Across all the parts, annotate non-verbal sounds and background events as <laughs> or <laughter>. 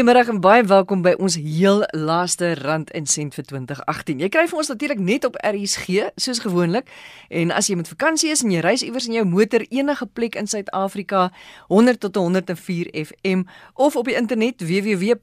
Goeiemôre en baie welkom by ons heel laaste rand en sent vir 2018. Jy kry vir ons natuurlik net op RSG soos gewoonlik. En as jy met vakansie is en jy reis iewers in jou motor enige plek in Suid-Afrika 100 tot 104 FM of op die internet www.rsg.co.za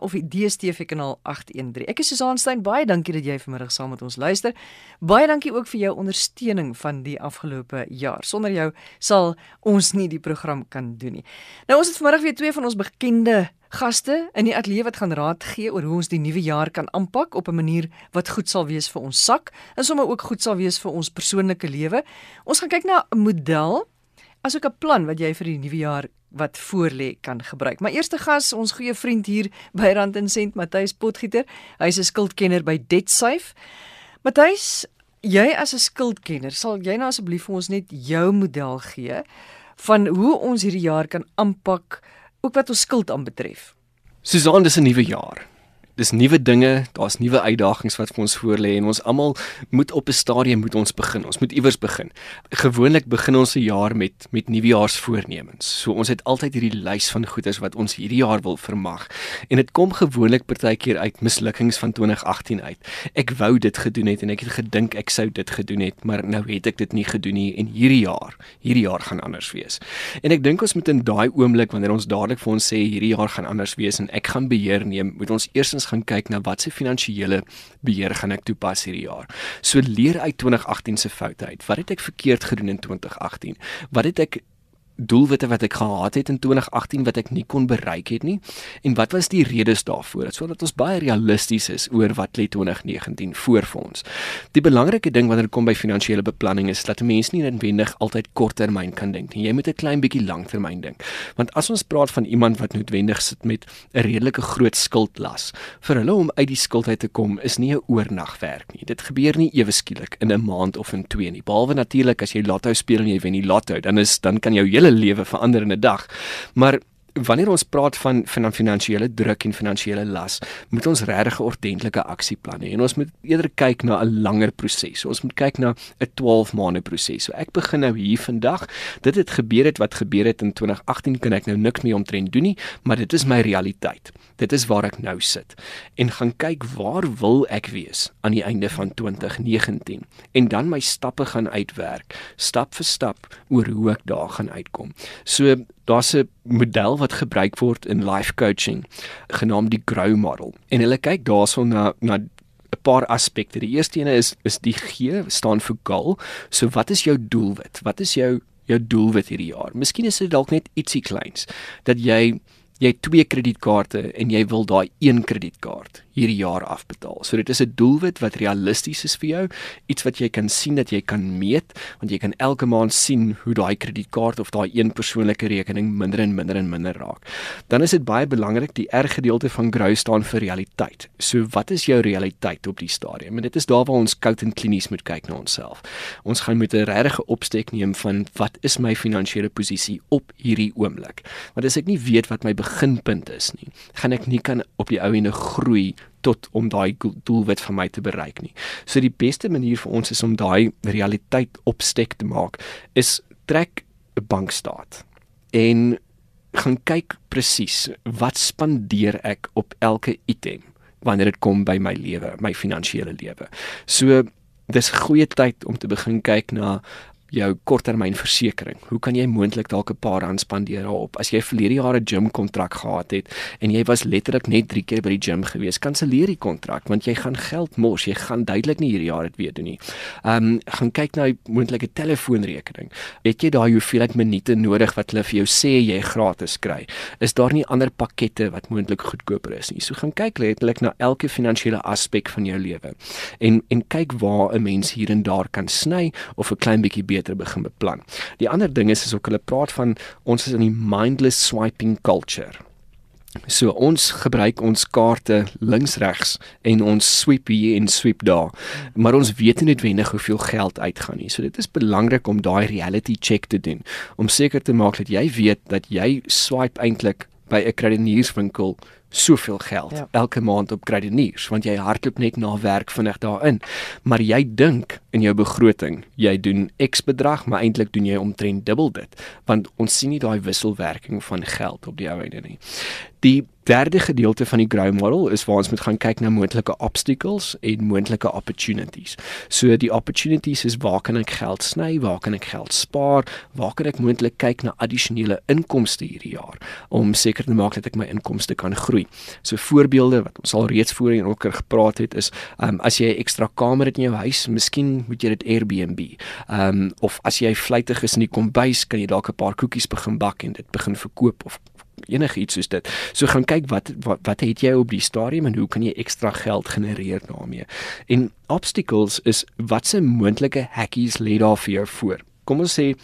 of die DStv kanaal 813. Ek is Susan Stein. Baie dankie dat jy vanmiddag saam met ons luister. Baie dankie ook vir jou ondersteuning van die afgelope jaar. Sonder jou sal ons nie die program kan doen nie. Nou ons het vanmiddag weer twee van ons bekende gaste in die ateljee wat gaan raad gee oor hoe ons die nuwe jaar kan aanpak op 'n manier wat goed sal wees vir ons sak en sommer ook goed sal wees vir ons persoonlike lewe. Ons gaan kyk na 'n model asook 'n plan wat jy vir die nuwe jaar wat voorlê kan gebruik. My eerste gas, ons goeie vriend hier by Rand en Sent, Matthys Potgieter. Hy's 'n skuldkenner by DebtSafe. Matthys, jy as 'n skuldkenner, sal jy nou asseblief vir ons net jou model gee van hoe ons hierdie jaar kan aanpak ook wat ons skuld aanbetref. Susan, dis 'n nuwe jaar dis nuwe dinge, daar's nuwe uitdagings wat vir ons voorlê en ons almal moet op 'n stadium moet ons begin. Ons moet iewers begin. Gewoonlik begin ons 'n jaar met met nuwejaarsvoornemens. So ons het altyd hierdie lys van goeders wat ons hierdie jaar wil vermag. En dit kom gewoonlik partykeer uit mislukkings van 2018 uit. Ek wou dit gedoen het en ek het gedink ek sou dit gedoen het, maar nou het ek dit nie gedoen nie en hierdie jaar, hierdie jaar gaan anders wees. En ek dink ons moet in daai oomblik wanneer ons dadelik vir ons sê hierdie jaar gaan anders wees en ek gaan beheer neem, moet ons eerstens gaan kyk na wat se finansiële beheer gaan ek toepas hierdie jaar. So leer uit 2018 se foute uit. Wat het ek verkeerd gedoen in 2018? Wat het ek doelwitte wat ek gehad het in 2018 wat ek nie kon bereik het nie en wat was die redes daarvoor sodat ons baie realisties is oor wat lê 2019 voor vir ons. Die belangrike ding wanneer dit kom by finansiële beplanning is dat 'n mens nie noodwendig altyd korttermyn kan dink nie. Jy moet 'n klein bietjie langtermyn dink. Want as ons praat van iemand wat noodwendig sit met 'n redelike groot skuldlas, vir hulle om uit die skuld uit te kom is nie 'n oornagwerk nie. Dit gebeur nie ewe skielik in 'n maand of in twee nie. Behalwe natuurlik as jy lotto speel en jy wen die lotto, dan is dan kan jou hele hele lewe verander in 'n dag. Maar wanneer ons praat van van finansiële druk en finansiële las, moet ons regtig 'n ordentlike aksieplan hê en ons moet eerder kyk na 'n langer proses. Ons moet kyk na 'n 12 maande proses. So ek begin nou hier vandag. Dit het gebeur het wat gebeur het in 2018 kan ek nou niks meer omtrent doen nie, maar dit is my realiteit. Dit is waar ek nou sit en gaan kyk waar wil ek wees aan die einde van 2019 en dan my stappe gaan uitwerk, stap vir stap oor hoe ek daar gaan uitkom. So daar's 'n model wat gebruik word in life coaching genaamd die grow model en hulle kyk daarson na na 'n paar aspekte. Die eerste ene is is die G staan vir goal. So wat is jou doelwit? Wat is jou jou doelwit hierdie jaar? Miskien is dit dalk net ietsie kleins dat jy jy het twee kredietkaarte en jy wil daai een kredietkaart hierdie jaar afbetaal. So dit is 'n doelwit wat realisties is vir jou, iets wat jy kan sien dat jy kan meet, want jy kan elke maand sien hoe daai kredietkaart of daai een persoonlike rekening minder en minder en minder raak. Dan is dit baie belangrik die R gedeelte van grow staan vir realiteit. So wat is jou realiteit op die stadium? En dit is daar waar ons koud en klinies moet kyk na onsself. Ons gaan met 'n regte opstek neem van wat is my finansiële posisie op hierdie oomblik? Want as ek nie weet wat my beginpunt is nie, gaan ek nie kan op die ou ene groei tot om daai doelwit vir my te bereik nie. So die beste manier vir ons is om daai realiteit opstek te maak is trek 'n bankstaat en gaan kyk presies wat spandeer ek op elke item wanneer dit kom by my lewe, my finansiële lewe. So dis goeie tyd om te begin kyk na jou korttermynversekering. Hoe kan jy moontlik dalk 'n paar rand spandeer daarop? As jy verlede jaar 'n gym kontrak gehad het en jy was letterlik net 3 keer by die gym gewees, kanselleer die kontrak want jy gaan geld mors. Jy gaan duidelik nie hierdie jaar dit weer doen nie. Ehm um, gaan kyk na 'n moontlike telefoonrekening. Het jy daai hoeveelheid minute nodig wat hulle vir jou sê jy gratis kry? Is daar nie ander pakkette wat moontlik goedkoper is nie? So gaan kyk letterlik na elke finansiële aspek van jou lewe en en kyk waar 'n mens hier en daar kan sny of 'n klein bietjie begin beplan. Die ander ding is is ook hulle praat van ons is in die mindless swiping culture. So ons gebruik ons kaarte links regs en ons sweep hier en sweep daar. Maar ons weet nie noodwendig hoeveel geld uitgaan nie. So dit is belangrik om daai reality check te doen om seker te maak dat jy weet dat jy swipe eintlik by 'n kredienierswinkel soveel geld ja. elke maand op krediniers want jy hardloop net na werk vinnig daarin. Maar jy dink in jou begroting, jy doen X bedrag, maar eintlik doen jy omtrent dubbel dit want ons sien nie daai wisselwerking van geld op die ou einde nie. Die derde gedeelte van die grow model is waar ons moet gaan kyk na moontlike obstacles en moontlike opportunities. So die opportunities is waar kan ek geld sny, waar kan ek geld spaar, waar kan ek moontlik kyk na addisionele inkomste hierdie jaar om seker te maak dat ek my inkomste kan groei. So voorbeelde wat ons al reeds voorheen ook gepraat het is, um, as jy 'n ekstra kamer het in jou huis, miskien moet jy dit Airbnb. Ehm um, of as jy vlietig is in die kombuis, kan jy dalk 'n paar koekies begin bak en dit begin verkoop of enigiets soos dit. So gaan kyk wat wat wat het jy op die stadium en hoe kan jy ekstra geld genereer daarmee? En obstacles is watse moontlike hackies lê daar vir jou voor. Kom ons sê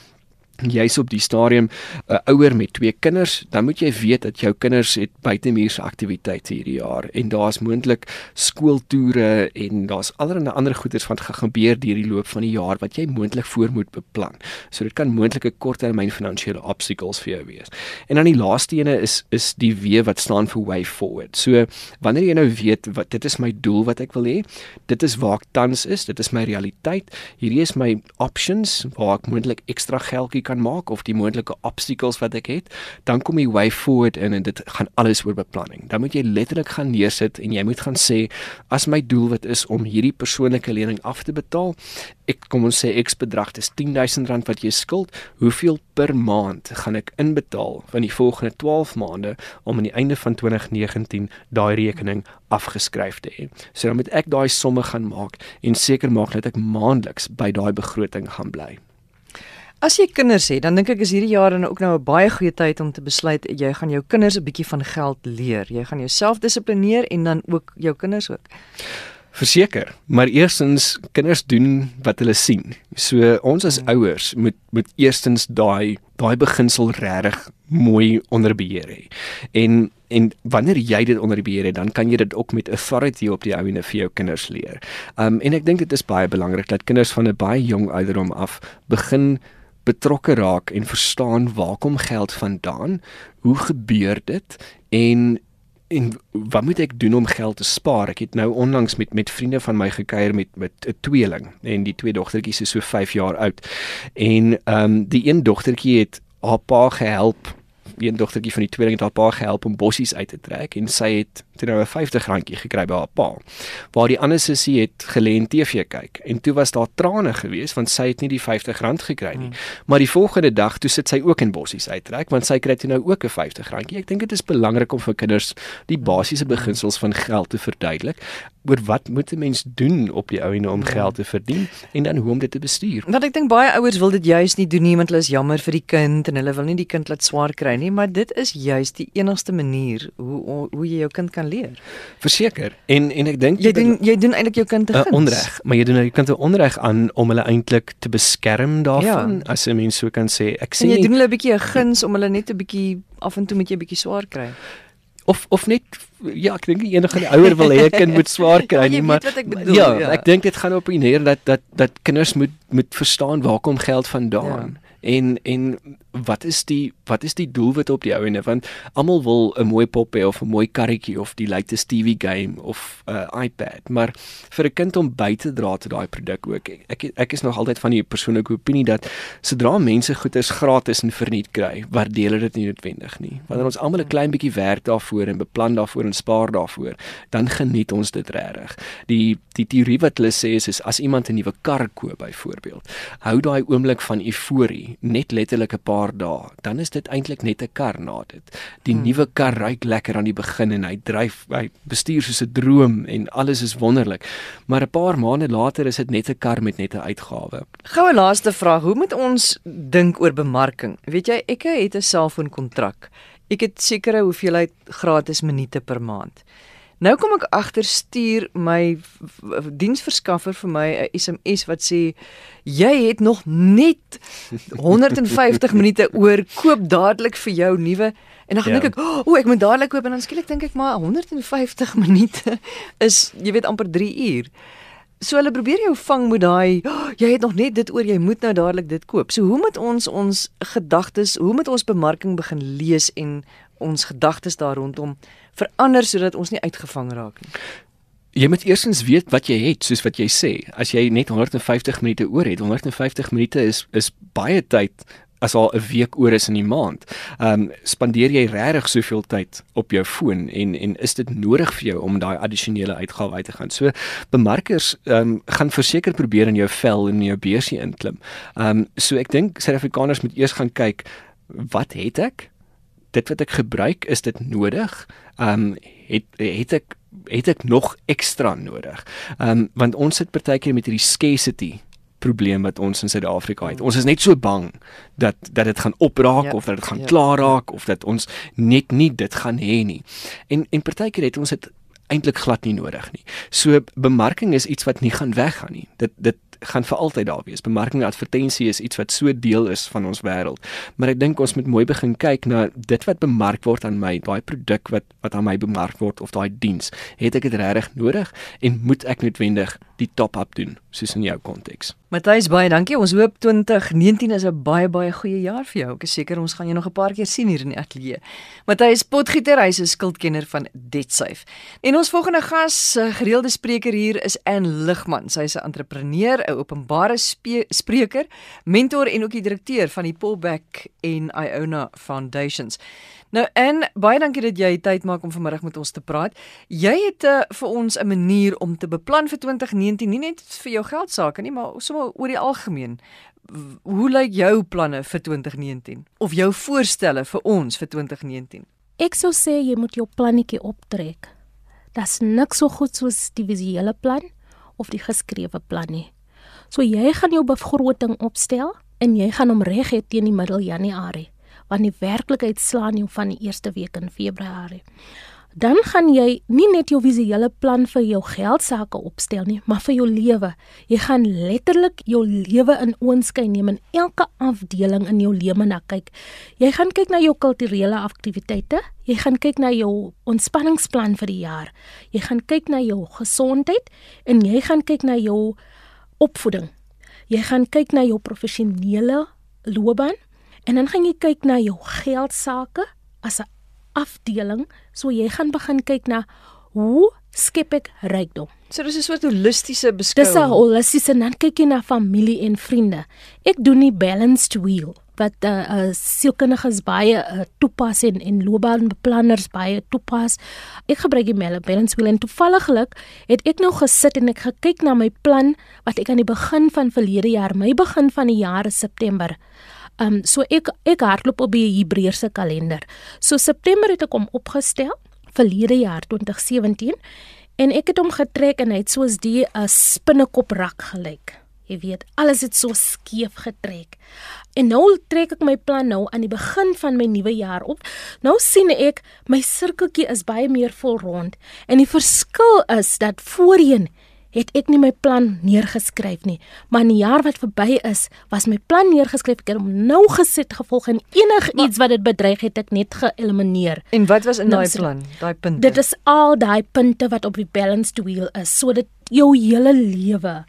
jy's op die stadium 'n uh, ouer met twee kinders, dan moet jy weet dat jou kinders het buitemuurse aktiwiteite hierdie jaar en daar's moontlik skooltoere en daar's allerlei ander goeders wat gaan gebeur deur die loop van die jaar wat jy moontlik voor moet beplan. So dit kan moontlike korttermyn finansiële obstacles vir jou wees. En dan die laaste ene is is die W wat staan vir way forward. So wanneer jy nou weet wat dit is my doel wat ek wil hê, dit is waar ek tans is, dit is my realiteit. Hierdie is my options waar ek moontlik ekstra geldjie kan maak of die moontlike obstacles wat ek het, dan kom jy way forward in en dit gaan alles oor beplanning. Dan moet jy letterlik gaan neersit en jy moet gaan sê as my doel wat is om hierdie persoonlike lening af te betaal, ek kom ons sê X bedrag is R10000 wat jy skuld, hoeveel per maand gaan ek inbetaal van die volgende 12 maande om aan die einde van 2019 daai rekening afgeskryf te hê. So dan moet ek daai somme gaan maak en seker maak dat ek maandeliks by daai begroting gaan bly. As jy kinders het, dan dink ek is hierdie jaar dan ook nou 'n baie goeie tyd om te besluit jy gaan jou kinders 'n bietjie van geld leer. Jy gaan jouself dissiplineer en dan ook jou kinders ook. Verseker, maar eerstens kinders doen wat hulle sien. So ons as hmm. ouers moet moet eerstens daai daai beginsel regtig mooi onder beheer hê. En en wanneer jy dit onder beheer het, dan kan jy dit ook met authority op die ouene vir jou kinders leer. Um en ek dink dit is baie belangrik dat kinders van 'n baie jong ouderdom af begin betrokke raak en verstaan waar kom geld vandaan? Hoe gebeur dit? En en wat moet ek doen om geld te spaar? Ek het nou onlangs met met vriende van my gekuier met met 'n tweeling en die twee dogtertjies is so 5 jaar oud. En ehm um, die een dogtertjie het haar pa gehelp een dogtertjie van die tweeling het haar pa gehelp om bossies uit te trek en sy het toe nou 'n 50 randjie gekry by haar pa. Waar die ander sussie het gelê en TV kyk en toe was daar trane gewees want sy het nie die 50 rand gekry nie. Hmm. Maar die volgende dag toe sit sy ook in bossies uittrek want sy kry toe nou ook 'n 50 randjie. Ek dink dit is belangrik om vir kinders die basiese beginsels van geld te verduidelik oor wat moet 'n mens doen op die ou en om ja. geld te verdien en dan hoe om dit te bestuur. Want ek dink baie ouers wil dit juis nie doen nie want hulle is jammer vir die kind en hulle wil nie die kind laat swaar kry nie, maar dit is juis die enigste manier hoe hoe jy jou kind kan leer. Verseker. En en ek dink jy doen jy doen eintlik jou kind guns. Uh, onreg, maar jy doen jou kind te onreg aan om hulle eintlik te beskerm daarvan, ja. as 'n mens so kan sê. Ek sê jy doen hulle 'n bietjie 'n guns om hulle net 'n bietjie af en toe met jy 'n bietjie swaar kry of of net ja ek dink enige ouer wil hê 'n kind moet swaar <laughs> kry nie maar bedoel, ja, ja ek dink dit gaan op neer dat dat dat kinders moet moet verstaan waar kom geld vandaan ja. en en wat is die wat is die doelwit op die ouene want almal wil 'n mooi pop hê of 'n mooi karretjie of die latest TV game of 'n uh, iPad. Maar vir 'n kind om by te dra tot daai produk ook ek ek is nog altyd van die persoonlike opinie dat sodra mense goederes gratis en verniet kry waardeer hulle dit nie noodwendig nie. Wanneer ons almal 'n klein bietjie werk daarvoor en beplan daarvoor en spaar daarvoor dan geniet ons dit regtig die die teorie wat hulle sê is, is as iemand 'n nuwe kar koop byvoorbeeld hou daai oomblik van euforie net letterlik 'n paar paar dae, dan is dit eintlik net 'n kar na dit. Die hmm. nuwe kar ry lekker aan die begin en hy dryf, hy bestuur soos 'n droom en alles is wonderlik. Maar 'n paar maande later is dit net 'n kar met net 'n uitgawe. Goue laaste vraag, hoe moet ons dink oor bemarking? Weet jy, ek het 'n selfoonkontrak. Ek het sekere hoeveelheid gratis minute per maand. Nou kom ek agter stuur my diensverskaffer vir my 'n SMS wat sê jy het nog net <laughs> 150 minute oor koop dadelik vir jou nuwe en dan ja. dink ek o oh, ek moet dadelik koop en dan skielik dink ek maar 150 minute is jy weet amper 3 uur. So hulle probeer jou vang met daai oh, jy het nog net dit oor jy moet nou dadelik dit koop. So hoe moet ons ons gedagtes, hoe moet ons bemarking begin lees en ons gedagtes daar rondom verander sodat ons nie uitgevang raak nie? Jy moet eersins weet wat jy het, soos wat jy sê. As jy net 150 minute oor het, 150 minute is is baie tyd as al 'n week oor is in die maand. Ehm um, spandeer jy regtig soveel tyd op jou foon en en is dit nodig vir jou om daai addisionele uitgawe uit te gaan? So bemarkers ehm um, gaan verseker probeer in jou vel en in jou beursie inklim. Ehm um, so ek dink Suid-Afrikaners moet eers gaan kyk wat het ek? Dit wat ek gebruik, is dit nodig? Ehm um, het het ek het ek nog ekstra nodig? Ehm um, want ons sit partykeer met hierdie scarcity probleem wat ons in Suid-Afrika het. Ons is net so bang dat dat dit gaan opraak ja, of dat dit gaan ja, klaar raak ja. of dat ons net nie dit gaan hê nie. En en partykeer het ons dit eintlik glad nie nodig nie. So bemarking is iets wat nie gaan weggaan nie. Dit dit gaan vir altyd daar wees. Bemarking en advertensie is iets wat so deel is van ons wêreld. Maar ek dink ons moet mooi begin kyk na dit wat bemark word aan my, daai produk wat wat aan my bemark word of daai diens. Het ek dit regtig nodig en moet ek noodwendig die top-up doen soos in jou konteks? Matthys baie dankie. Ons hoop 2019 is 'n baie baie goeie jaar vir jou. Ek is seker ons gaan jou nog 'n paar keer sien hier in die ateljee. Matthys Potgieter, hy's 'n skuldkenner van DebtSafe. En ons volgende gas, gereelde spreker hier is Ann Ligman. Sy's 'n entrepreneur, 'n openbare spreker, mentor en ook die direkteur van die Pullback en Iona Foundations. Nou en baie dankie dat jy tyd maak om vanmiddag met ons te praat. Jy het uh, vir ons 'n manier om te beplan vir 2019, nie net vir jou geld sake nie, maar sommer oor die algemeen. Hoe lyk jou planne vir 2019 of jou voorstelle vir ons vir 2019? Ek sou sê jy moet jou plannetjie optrek. Dit's niks so goed soos die visuele plan of die geskrewe plan nie. So jy gaan jou begroting opstel en jy gaan hom reg hê teen die middel Januarie want die werklikheid slaan jou van die eerste week in Februarie. Dan gaan jy nie net jou visuele plan vir jou geld sake opstel nie, maar vir jou lewe. Jy gaan letterlik jou lewe in oënskyn neem en elke afdeling in jou lewe na kyk. Jy gaan kyk na jou kulturele aktiwiteite, jy gaan kyk na jou ontspanningsplan vir die jaar. Jy gaan kyk na jou gesondheid en jy gaan kyk na jou opvoeding. Jy gaan kyk na jou professionele loopbaan En dan gaan jy kyk na jou geld sake as 'n afdeling, so jy gaan begin kyk na hoe skep ek rykdom. So dis 'n soort holistiese beskouing. Dis 'n holistiese en dan kyk jy na familie en vriende. Ek doen die balanced wheel wat 'n uh, sielkundiges baie uh, toepas en en loopbaanbeplanners baie toepas. Ek gebruik die balance wheel en toevalliglik het ek nou gesit en ek gekyk na my plan wat ek aan die begin van verlede jaar, my begin van die jaar September. Ehm um, so ek ek hardloop op die Hebreëse kalender. So September het ek hom opgestel verlede jaar 2017 en ek het hom getrek en hy het soos die 'n uh, spinnekop rak gelyk. Jy weet, alles het so skeef getrek. En nou trek ek my plan nou aan die begin van my nuwe jaar op. Nou sien ek my sirkeltjie is baie meer vol rond en die verskil is dat voorheen het ek nie my plan neergeskryf nie, maar in die jaar wat verby is, was my plan neergeskryf. Ek het hom nou gesit gevolg en enigiets wat dit bedreig het ek net geëlimineer. En wat was in nou, daai plan? Daai punte. Dit is al daai punte wat op die balanced wheel is, sodat jou hele lewe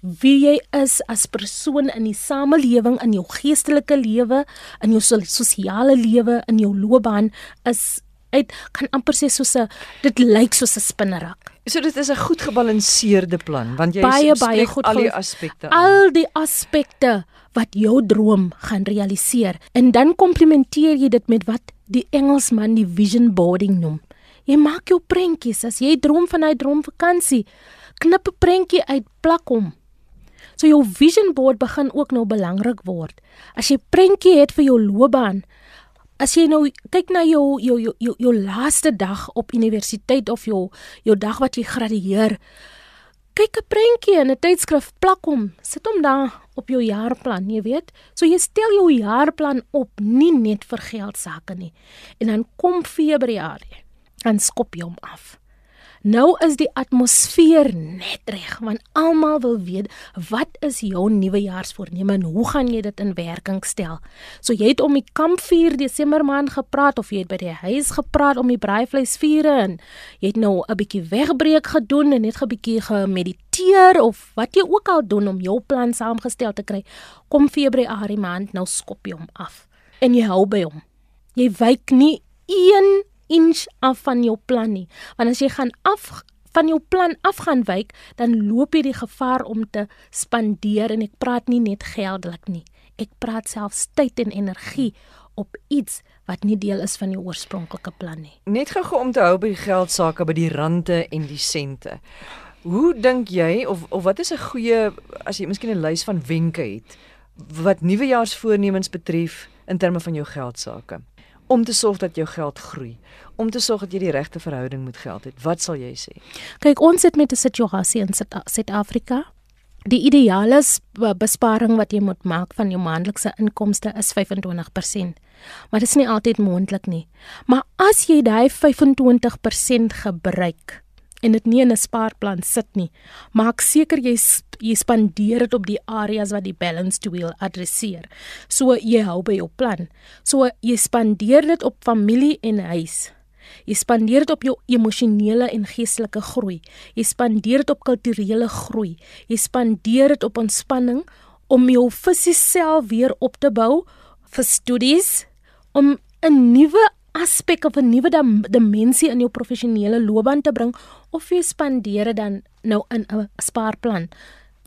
wie jy is as persoon in die samelewing in jou geestelike lewe in jou sosiale lewe in jou loopbaan is uit kan amper sê soos 'n dit lyk soos 'n spinnerak. So dit is 'n goed gebalanseerde plan want jy baie baie goed al die aspekte al die aspekte wat jou droom gaan realiseer en dan komplementeer jy dit met wat die Engelsman die vision boarding noem. Jy maak jou prentjies as jy droom van 'n droomvakansie, knip 'n prentjie uit, plak hom. So jou vision board begin ook nou belangrik word. As jy prentjie het vir jou loopbaan, as jy nou kyk na jou jou jou jou, jou laaste dag op universiteit of jou jou dag wat jy gradueer kyk 'n prentjie in 'n tydskrif plak hom sit hom daar op jou jaarplan jy weet. So jy stel jou jaarplan op nie net vir geld sake nie. En dan kom Februarie dan skop jy hom af Nou is die atmosfeer net reg want almal wil weet wat is jou nuwejaarsvoorneme en hoe gaan jy dit in werking stel. So jy het om die kampvuur Desember maand gepraat of jy het by die huis gepraat om die braaivleisvure en jy het nou 'n bietjie wegbreek gedoen en net 'n bietjie gemediteer of wat jy ook al doen om jou plan saamgestel te kry. Kom Februarie maand nou skop jy hom af en jy hou by hom. Jy wyk nie 1 inch af van jou plan nie. Want as jy gaan af van jou plan af gaan wyk, dan loop jy die gevaar om te spandeer en ek praat nie net geldelik nie. Ek praat selfs tyd en energie op iets wat nie deel is van die oorspronklike plan nie. Net gou om te hou by geld sake by die rande en die sente. Hoe dink jy of of wat is 'n goeie as jy miskien 'n lys van wenke het wat nuwejaarsvoornemens betref in terme van jou geld sake? Om te sorg dat jou geld groei, om te sorg dat jy die regte verhouding met geld het. Wat sal jy sê? Kyk, ons sit met 'n situasie in Suid-Afrika. Die ideale besparing wat jy moet maak van jou maandelikse inkomste is 25%. Maar dit is nie altyd moontlik nie. Maar as jy daai 25% gebruik en dit nie in 'n spaarplan sit nie, maak seker jy jy spandeer dit op die areas wat die balanced wheel adresseer. So jy hou by jou plan. So jy spandeer dit op familie en huis. Jy spandeer dit op jou emosionele en geestelike groei. Jy spandeer dit op kulturele groei. Jy spandeer dit op ontspanning om jou fisiese self weer op te bou vir studies om 'n nuwe aspek of 'n nuwe dimensie in jou professionele loopbaan te bring of jy spandeer dit dan nou in 'n spaarplan.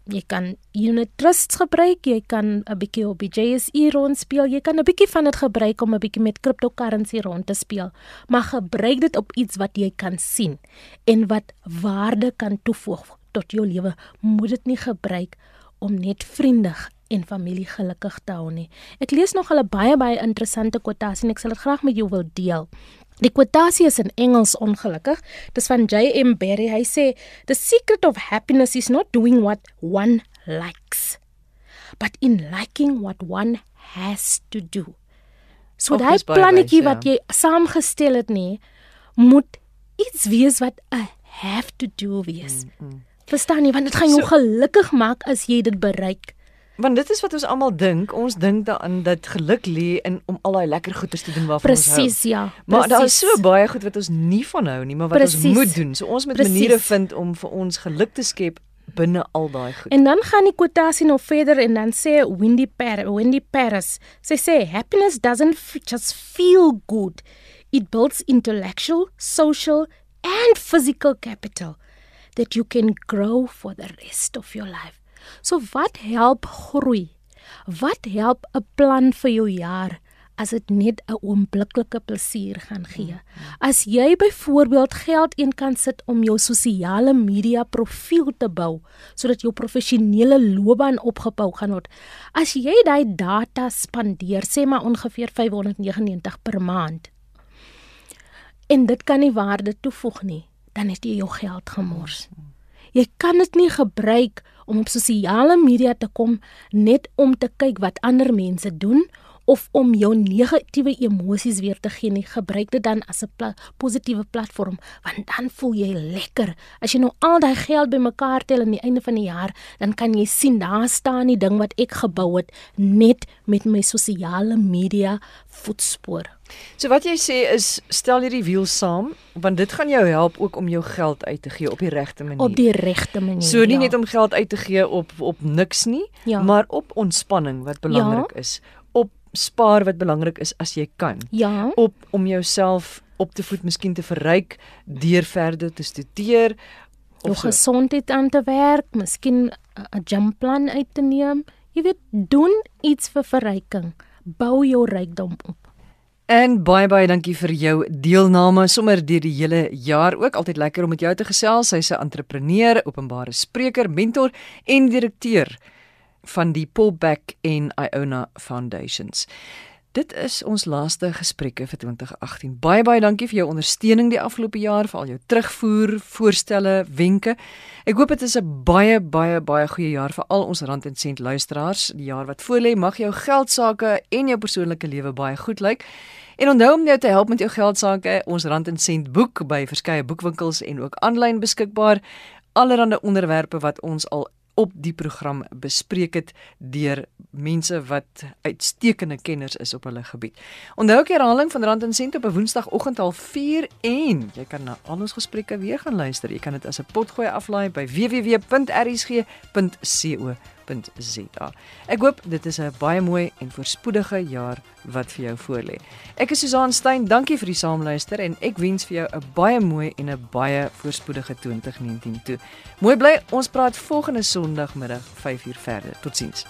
Jy kan unit trusts gebruik, jy kan 'n bietjie op die JSE rond speel, jy kan 'n bietjie van dit gebruik om 'n bietjie met cryptocurrency rond te speel, maar gebruik dit op iets wat jy kan sien en wat waarde kan toevoeg tot jou lewe. Moet dit nie gebruik om net vriendig en familie gelukkig te hou nie. Ek lees nog 'n baie baie interessante kwotasie en ek sal dit graag met jou wil deel. Die kwotasie is in Engels ongelukkig. Dis van J.M. Barrie. Hy sê, "The secret of happiness is not doing what one likes, but in liking what one has to do." So daai plannetjie ja. wat jy saamgestel het nie, moet iets wees wat 'n have to do wees. Mm, mm. Verstaan jy? Want dit gaan jou so, gelukkig maak as jy dit bereik. Want dit is wat ons almal dink. Ons dink daaraan dat geluk lê in om al daai lekker goeders te doen waarvan precies, ons hou. Presies, ja. Maar daar is so baie goed wat ons nie van hou nie, maar wat precies, ons moet doen. So ons moet precies. maniere vind om vir ons geluk te skep binne al daai goed. En dan gaan die kwotasie nog verder en dan sê Wendy Per, Wendy Paris, sy sê happiness doesn't just feel good. It builds intellectual, social and physical capital that you can grow for the rest of your life. So wat help groei? Wat help 'n plan vir jou jaar as dit net 'n oombliklike plesier gaan gee? As jy byvoorbeeld geld eenkant sit om jou sosiale media profiel te bou sodat jou professionele loopbaan opgebou gaan word. As jy daai data spandeer, sê maar ongeveer 599 per maand. En dit kan nie waarde toevoeg nie, dan het jy jou geld gemors. Jy kan dit nie gebruik om op sosiale media te kom net om te kyk wat ander mense doen of om jou negatiewe emosies weer te gee nie gebruik dit dan as 'n pla positiewe platform want dan voel jy lekker as jy nou al daai geld bymekaar tel aan die einde van die jaar dan kan jy sien daar staan die ding wat ek gebou het net met my sosiale media voetspoor So wat jy sê is stel hierdie wiel saam want dit gaan jou help ook om jou geld uit te gee op die regte manier. Op die regte manier. So nie ja. net om geld uit te gee op op niks nie, ja. maar op ontspanning wat belangrik ja. is spaar wat belangrik is as jy kan. Ja. Op om jouself op te voed, miskien te verryk deur verder te studeer of so. gesondheid aan te werk, miskien 'n jump plan uit te neem. Jy weet, doen iets vir verryking. Bou jou rykdom op. En baie baie dankie vir jou deelname sommer deur die hele jaar ook. Altyd lekker om met jou te gesels. Sy's 'n entrepreneur, openbare spreker, mentor en direkteur van die Pullback en Iona Foundations. Dit is ons laaste gesprekke vir 2018. Baie baie dankie vir jou ondersteuning die afgelope jaar, vir al jou terugvoer, voorstelle, wenke. Ek hoop dit is 'n baie baie baie goeie jaar vir al ons rand en sent luisteraars. Die jaar wat voorlê, mag jou geld sake en jou persoonlike lewe baie goed lyk. En onthou om jou te help met jou geld sake, ons rand en sent boek by verskeie boekwinkels en ook aanlyn beskikbaar. Allerhande onderwerpe wat ons al op die program bespreek het deur mense wat uitstekende kenners is op hulle gebied. Onthou ek herhaling van Rand en Sent op 'n Woensdagoggend half 4 en jy kan na al ons gesprekke weer gaan luister. Jy kan dit as 'n potgooi aflaai by www.rsg.co www.rsg.co.za. Ek hoop dit is 'n baie mooi en voorspoedige jaar wat vir jou voorlê. Ek is Susan Stein, dankie vir die saamluister en ek wens vir jou 'n baie mooi en 'n baie voorspoedige 2019 toe. Mooi bly, ons praat volgende Sondagmiddag 5uur verder. Totsiens.